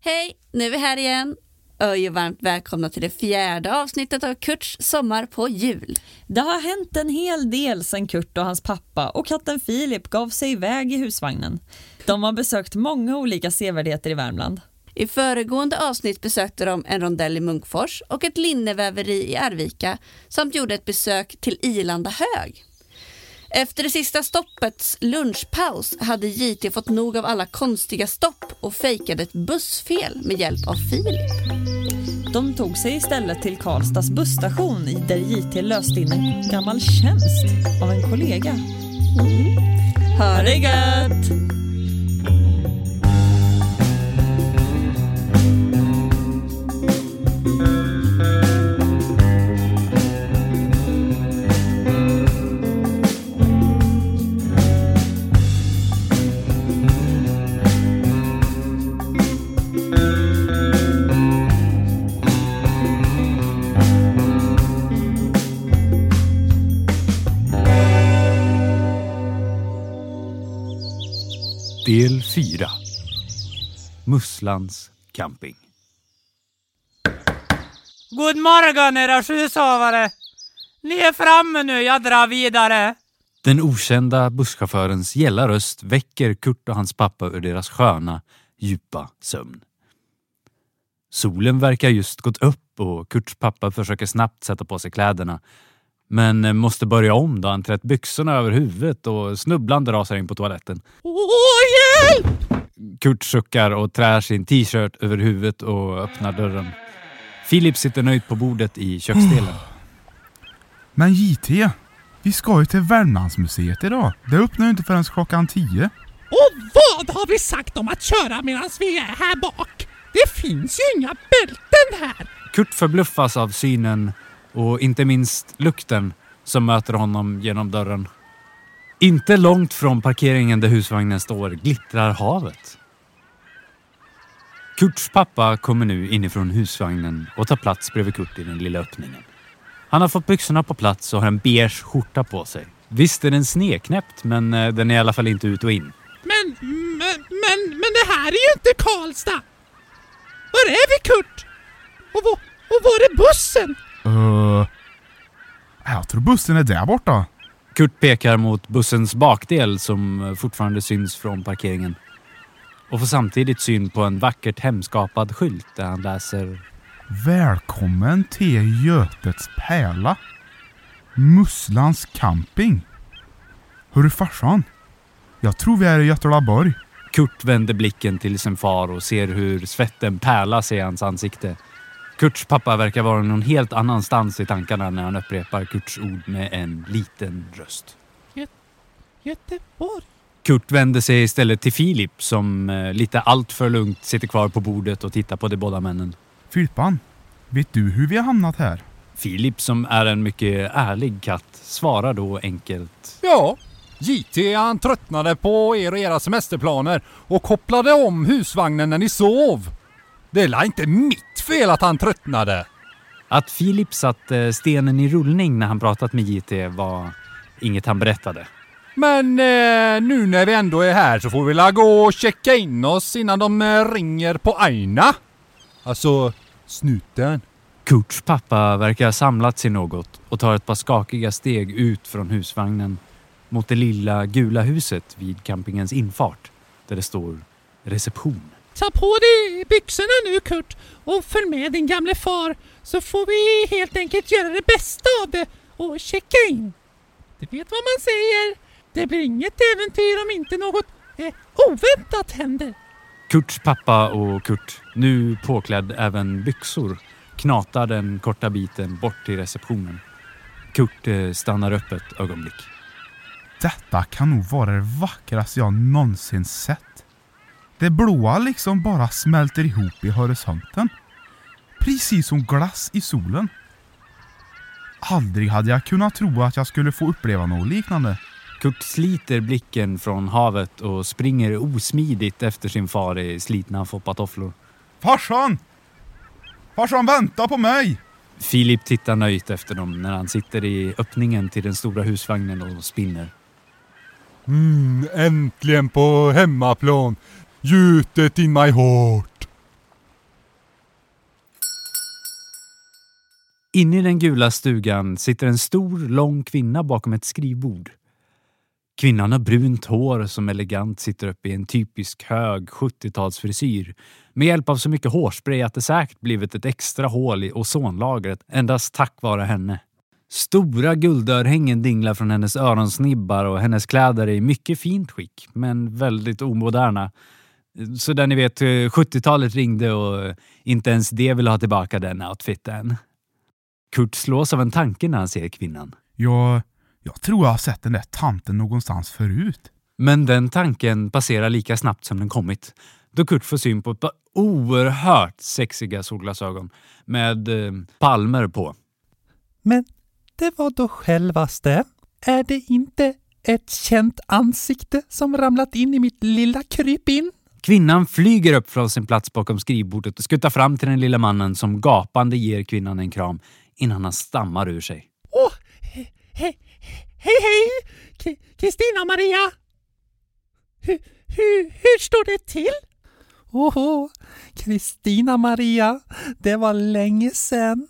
Hej, nu är vi här igen. Öj och varmt välkomna till det fjärde avsnittet av Kurts sommar på jul. Det har hänt en hel del sedan Kurt och hans pappa och katten Filip gav sig iväg i husvagnen. De har besökt många olika sevärdheter i Värmland. I föregående avsnitt besökte de en rondell i Munkfors och ett linneväveri i Arvika samt gjorde ett besök till Ilanda hög. Efter det sista stoppets lunchpaus hade JT fått nog av alla konstiga stopp och fejkade ett bussfel med hjälp av Filip. De tog sig istället till Karlstads busstation där JT löste in en gammal tjänst av en kollega. Mm. Ha det gött! Musslans camping. God morgon era sjusovare! Ni är framme nu, jag drar vidare. Den okända busschaufförens gälla röst väcker Kurt och hans pappa ur deras sköna, djupa sömn. Solen verkar just gått upp och Kurts pappa försöker snabbt sätta på sig kläderna men måste börja om då han trätt byxorna över huvudet och snubblande rasar in på toaletten. Åh, hjälp! Kurt suckar och trär sin t-shirt över huvudet och öppnar dörren. Filip sitter nöjt på bordet i köksdelen. Men JT, vi ska ju till Värmlandsmuseet idag. Det öppnar ju inte förrän klockan tio. Och vad har vi sagt om att köra medan vi är här bak? Det finns ju inga bälten här! Kurt förbluffas av synen och inte minst lukten som möter honom genom dörren. Inte långt från parkeringen där husvagnen står glittrar havet. Kurts pappa kommer nu inifrån husvagnen och tar plats bredvid Kurt i den lilla öppningen. Han har fått byxorna på plats och har en beige skjorta på sig. Visst är den sneknäppt, men eh, den är i alla fall inte ut och in. Men, men, men, men det här är ju inte Karlstad! Var är vi Kurt? Och, och var är bussen? Tror bussen är där borta. Kurt pekar mot bussens bakdel som fortfarande syns från parkeringen och får samtidigt syn på en vackert hemskapad skylt där han läser Välkommen till Götets pärla. Musslans camping. Hörru farsan. Jag tror vi är i Götelaborg. Kurt vänder blicken till sin far och ser hur svetten pärlas i hans ansikte. Kurts pappa verkar vara någon helt annanstans i tankarna när han upprepar Kurts ord med en liten röst. Göteborg? Kurt vänder sig istället till Filip som eh, lite alltför lugnt sitter kvar på bordet och tittar på de båda männen. Filippan, vet du hur vi har hamnat här? Filip som är en mycket ärlig katt svarar då enkelt. Ja, JT han tröttnade på er och era semesterplaner och kopplade om husvagnen när ni sov. Det är inte mitt fel att han tröttnade. Att Filip satte stenen i rullning när han pratat med JT var inget han berättade. Men eh, nu när vi ändå är här så får vi la gå och checka in oss innan de eh, ringer på Aina. Alltså, snuten. Kurts pappa verkar ha samlat sig något och tar ett par skakiga steg ut från husvagnen mot det lilla gula huset vid campingens infart där det står reception. Ta på dig byxorna nu Kurt och följ med din gamle far så får vi helt enkelt göra det bästa av det och checka in. Du vet vad man säger? Det blir inget äventyr om inte något eh, oväntat händer. Kurts pappa och Kurt, nu påklädd även byxor, knatar den korta biten bort till receptionen. Kurt eh, stannar upp ett ögonblick. Detta kan nog vara det vackraste jag någonsin sett. Det blåa liksom bara smälter ihop i horisonten. Precis som glass i solen. Aldrig hade jag kunnat tro att jag skulle få uppleva något liknande. Kurt sliter blicken från havet och springer osmidigt efter sin far i slitna foppatofflor. Farsan! Farsan, vänta på mig! Filip tittar nöjt efter dem när han sitter i öppningen till den stora husvagnen och spinner. Mm, äntligen på hemmaplan. Gjutet in my heart. Inne i den gula stugan sitter en stor, lång kvinna bakom ett skrivbord. Kvinnan har brunt hår som elegant sitter upp i en typisk hög 70-talsfrisyr med hjälp av så mycket hårspray att det säkert blivit ett extra hål i ozonlagret endast tack vare henne. Stora guldörhängen dinglar från hennes öronsnibbar och hennes kläder är i mycket fint skick, men väldigt omoderna. Så där ni vet, 70-talet ringde och inte ens det vill ha tillbaka den outfiten. Kurt slås av en tanke när han ser kvinnan. Jag, jag tror jag har sett den där tanten någonstans förut. Men den tanken passerar lika snabbt som den kommit. Då Kurt får syn på ett par oerhört sexiga solglasögon med eh, palmer på. Men det var då självaste. Är det inte ett känt ansikte som ramlat in i mitt lilla krypin? Kvinnan flyger upp från sin plats bakom skrivbordet och skuttar fram till den lilla mannen som gapande ger kvinnan en kram innan han stammar ur sig. Åh, hej, hej, hej, hej! Kristina Maria! Hur, hur, hur står det till? Åh, Kristina Maria, det var länge sedan.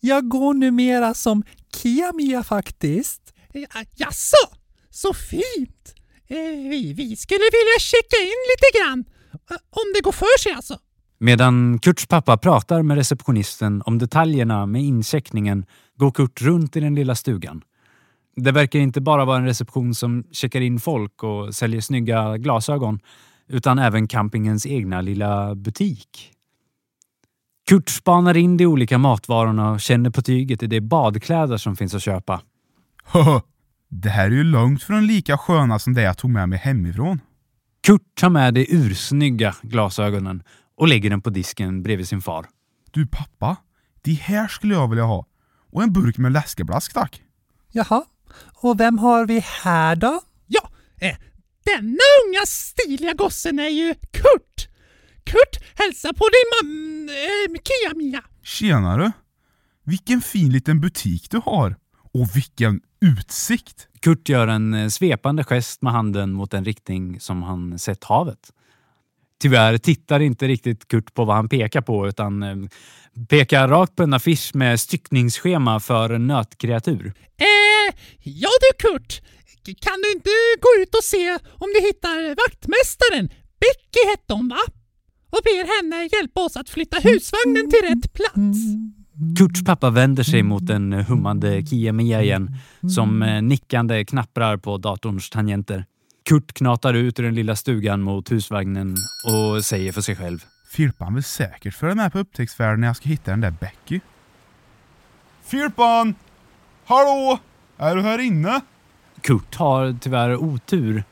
Jag går numera som Kia-Mia faktiskt. Ja, jaså, så fint! Eh, vi, vi skulle vilja checka in lite grann. Eh, Om det går för sig alltså. Medan Kurts pappa pratar med receptionisten om detaljerna med incheckningen går Kurt runt i den lilla stugan. Det verkar inte bara vara en reception som checkar in folk och säljer snygga glasögon utan även campingens egna lilla butik. Kurt spanar in de olika matvarorna och känner på tyget i de badkläder som finns att köpa. Det här är ju långt från lika sköna som det jag tog med mig hemifrån. Kurt tar med de ursnygga glasögonen och lägger den på disken bredvid sin far. Du pappa, de här skulle jag vilja ha. Och en burk med läskeblask tack. Jaha, och vem har vi här då? Ja, eh, denna unga stiliga gossen är ju Kurt. Kurt, hälsa på din mam... Eh, Kia-Mia. Tjenare! Vilken fin liten butik du har. Och vilken utsikt! Kurt gör en eh, svepande gest med handen mot en riktning som han sett havet. Tyvärr tittar inte riktigt Kurt på vad han pekar på utan eh, pekar rakt på en affisch med styckningsschema för nötkreatur. Eh, ja du Kurt. Kan du inte gå ut och se om du hittar vaktmästaren? Becky hette hon va? Och ber henne hjälpa oss att flytta husvagnen till rätt plats. Kurts pappa vänder sig mot den hummande Kia Mia igen som eh, nickande knapprar på datorns tangenter. Kurt knatar ut ur den lilla stugan mot husvagnen och säger för sig själv. Filpan vill säkert följa med på upptäcktsfärden när jag ska hitta den där Becky. Filpan! Hallå! Är du här inne? Kurt har tyvärr otur.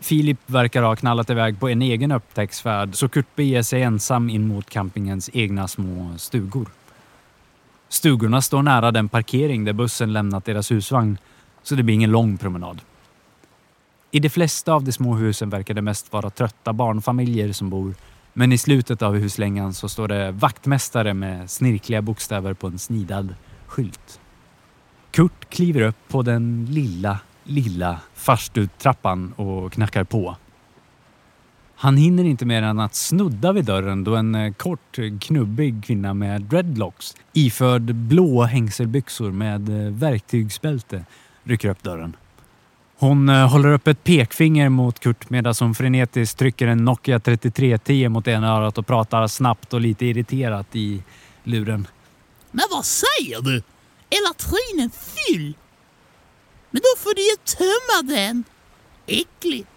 Filip verkar ha knallat iväg på en egen upptäcktsfärd så Kurt beger sig ensam in mot campingens egna små stugor. Stugorna står nära den parkering där bussen lämnat deras husvagn så det blir ingen lång promenad. I de flesta av de små husen verkar det mest vara trötta barnfamiljer som bor men i slutet av huslängan så står det vaktmästare med snirkliga bokstäver på en snidad skylt. Kurt kliver upp på den lilla, lilla farstutrappan och knackar på. Han hinner inte mer än att snudda vid dörren då en eh, kort, eh, knubbig kvinna med dreadlocks iförd blå hängselbyxor med eh, verktygsbälte rycker upp dörren. Hon håller upp ett pekfinger mot Kurt medan hon frenetiskt trycker en Nokia 3310 mot ena örat och pratar snabbt och lite irriterat i luren. Men vad säger du? Är latrinen full? Men då får du ju tömma den. Äckligt.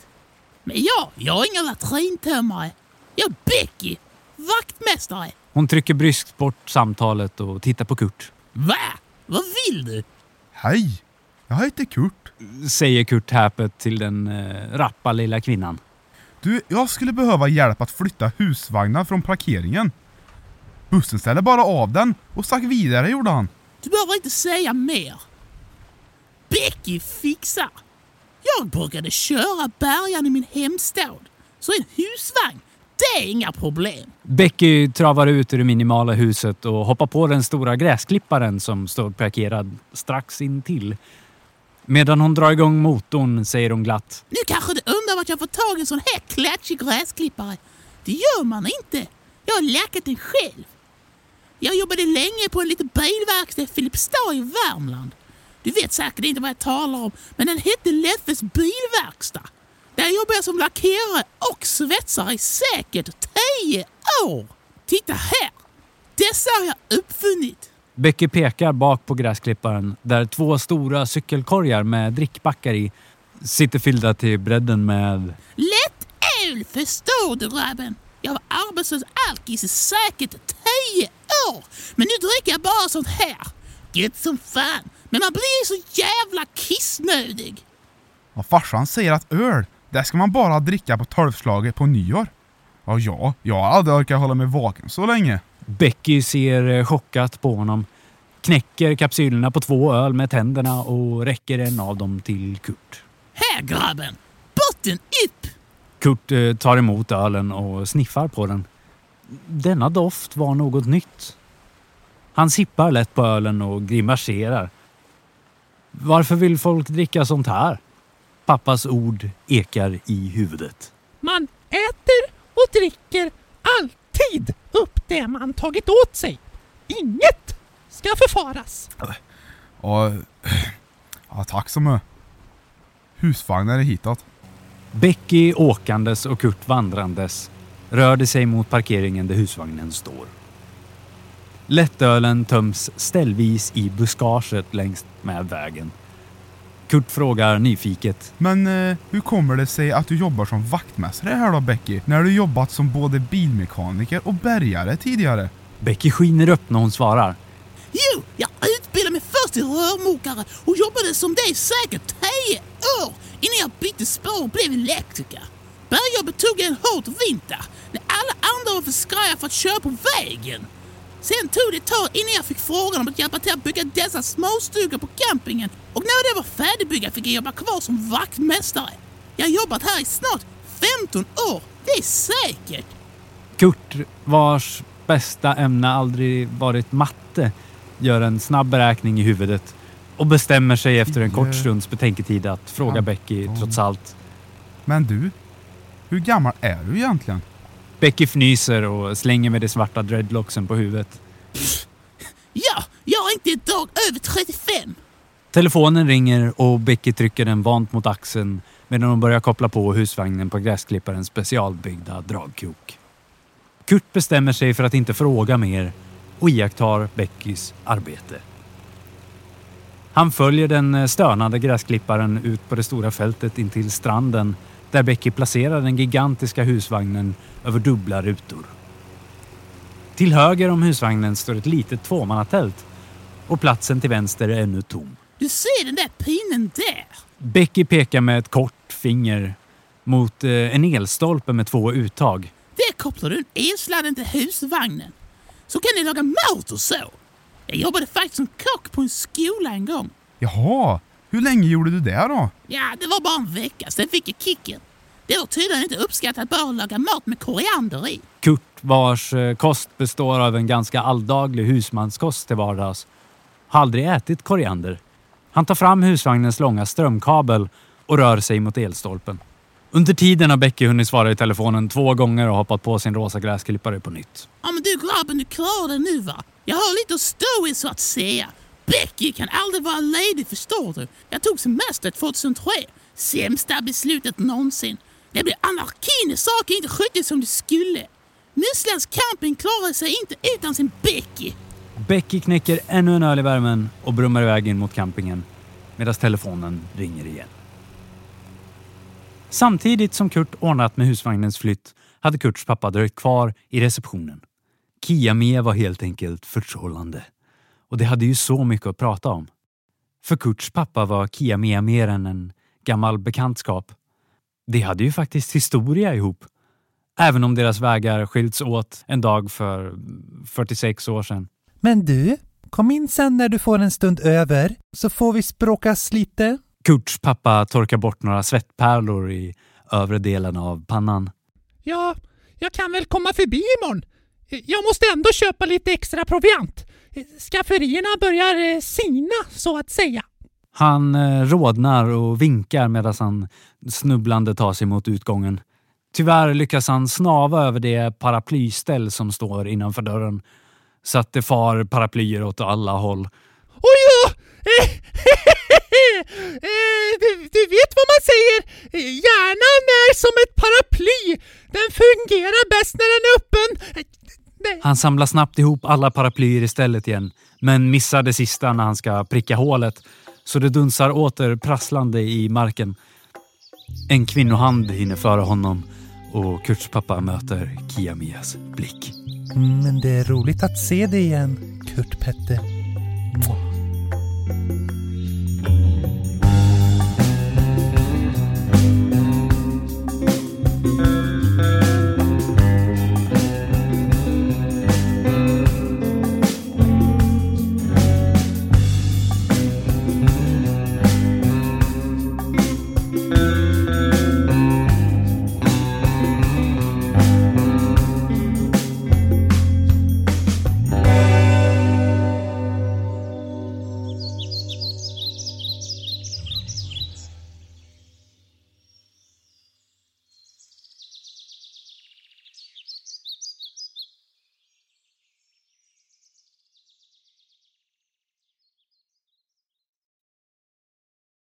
Men jag, jag har inga latrintömmare. Jag är Becky, vaktmästare. Hon trycker bryskt bort samtalet och tittar på Kurt. Va? Vad vill du? Hej! Jag heter Kurt. Säger Kurt häpet till den eh, rappa lilla kvinnan. Du, jag skulle behöva hjälp att flytta husvagnar från parkeringen. Bussen ställde bara av den och stack vidare gjorde han. Du behöver inte säga mer. Becky fixar. Jag brukade köra bärgaren i min hemstad. Så en husvagn, det är inga problem. Becky travar ut ur det minimala huset och hoppar på den stora gräsklipparen som står parkerad strax intill. Medan hon drar igång motorn säger hon glatt. Nu kanske du undrar vart jag får tag i en sån här klatschig gräsklippare. Det gör man inte. Jag har lackat den själv. Jag jobbade länge på en liten bilverkstad i Filipstad i Värmland. Du vet säkert inte vad jag talar om, men den hette Leffes bilverkstad. Där jobbade jag som lackerare och svetsare i säkert tio år. Titta här! Dessa har jag uppfunnit. Becky pekar bak på gräsklipparen där två stora cykelkorgar med drickbackar i sitter fyllda till bredden med... Lätt öl, förstår du grabben? Jag var arbetslös alkis i säkert tio år. Men nu dricker jag bara sånt här. Gött som fan. Men man blir så jävla kissnödig. Och farsan säger att öl, det ska man bara dricka på tolvslaget på nyår. Ja, ja, jag har aldrig orkat hålla mig vaken så länge. Becky ser eh, chockat på honom, knäcker kapsylerna på två öl med tänderna och räcker en av dem till Kurt. Här grabben! Botten upp! Kurt eh, tar emot ölen och sniffar på den. Denna doft var något nytt. Han sippar lätt på ölen och grimaserar. Varför vill folk dricka sånt här? Pappas ord ekar i huvudet. Man äter och dricker alltid upp det man tagit åt sig. Inget ska förfaras. Ja, ja tack så mycket. Husvagnar är hitåt. Becky åkandes och Kurt vandrandes rörde sig mot parkeringen där husvagnen står. Lättölen töms ställvis i buskaget längs med vägen. Kurt frågar nyfiket. Men eh, hur kommer det sig att du jobbar som vaktmästare här då Becky? När du jobbat som både bilmekaniker och bärgare tidigare? Becky skiner upp när hon svarar. Jo, jag utbildade mig först till rörmokare och jobbade som det i säkert tio år innan jag bytte spår och blev elektriker. Bärjobbet tog en hård vinter när alla andra var för skraja för att köra på vägen. Sen tog det ett tag innan jag fick frågan om att hjälpa till att bygga dessa småstugor på campingen och när det var färdigbyggt fick jag jobba kvar som vaktmästare. Jag har jobbat här i snart 15 år, det är säkert. Kurt, vars bästa ämne aldrig varit matte, gör en snabb beräkning i huvudet och bestämmer sig efter en kort stunds betänketid att fråga Becky trots allt. Men du, hur gammal är du egentligen? Becky fnyser och slänger med de svarta dreadlocksen på huvudet. Ja, jag är inte ett dag över 35. Telefonen ringer och Becky trycker den vant mot axeln medan hon börjar koppla på husvagnen på gräsklipparens specialbyggda dragkrok. Kurt bestämmer sig för att inte fråga mer och iakttar Beckys arbete. Han följer den stönande gräsklipparen ut på det stora fältet intill stranden där Becky placerar den gigantiska husvagnen över dubbla rutor. Till höger om husvagnen står ett litet tvåmannatält och platsen till vänster är ännu tom. Du ser den där pinnen där? Becky pekar med ett kort finger mot eh, en elstolpe med två uttag. Där kopplar du elsladden till husvagnen. Så kan ni laga mat och så. Jag jobbade faktiskt som kock på en skola en gång. Jaha, hur länge gjorde du det då? Ja, det var bara en vecka, sen fick jag kicken. Det var tydligen inte uppskattat bara att laga mat med koriander i. Kurt, vars eh, kost består av en ganska alldaglig husmanskost till vardags, har aldrig ätit koriander. Han tar fram husvagnens långa strömkabel och rör sig mot elstolpen. Under tiden har Becky hunnit svara i telefonen två gånger och hoppat på sin rosa gräsklippare på nytt. Ja men du grabben, du klarar det nu va? Jag har lite att stå i så att säga. Becky kan aldrig vara ledig förstår du. Jag tog semester 2003. Sämsta beslutet någonsin. Det blev anarki när saker inte sköttes som de skulle. Musslands camping klarar sig inte utan sin Becky. Becky knäcker ännu en öl i värmen och brummar iväg in mot campingen medan telefonen ringer igen. Samtidigt som Kurt ordnat med husvagnens flytt hade Kurts pappa dröjt kvar i receptionen. Kia-Mia var helt enkelt förtrollande och det hade ju så mycket att prata om. För Kurts pappa var Kia-Mia mer än en gammal bekantskap. De hade ju faktiskt historia ihop. Även om deras vägar skilts åt en dag för 46 år sedan. Men du, kom in sen när du får en stund över så får vi språkas lite. Kurts pappa torkar bort några svettpärlor i övre delen av pannan. Ja, jag kan väl komma förbi imorgon. Jag måste ändå köpa lite extra proviant. Skafferierna börjar eh, sina, så att säga. Han eh, rodnar och vinkar medan han snubblande tar sig mot utgången. Tyvärr lyckas han snava över det paraplyställ som står innanför dörren satte far paraplyer åt alla håll. Ja! Eh, eh, du, du vet vad man säger? Hjärnan är som ett paraply. Den fungerar bäst när den är öppen. Nej. Han samlar snabbt ihop alla paraplyer istället igen, men missar det sista när han ska pricka hålet, så det dunsar åter prasslande i marken. En kvinnohand hinner före honom och Kurts pappa möter Kiamias blick. Men det är roligt att se dig igen, Kurt Petter.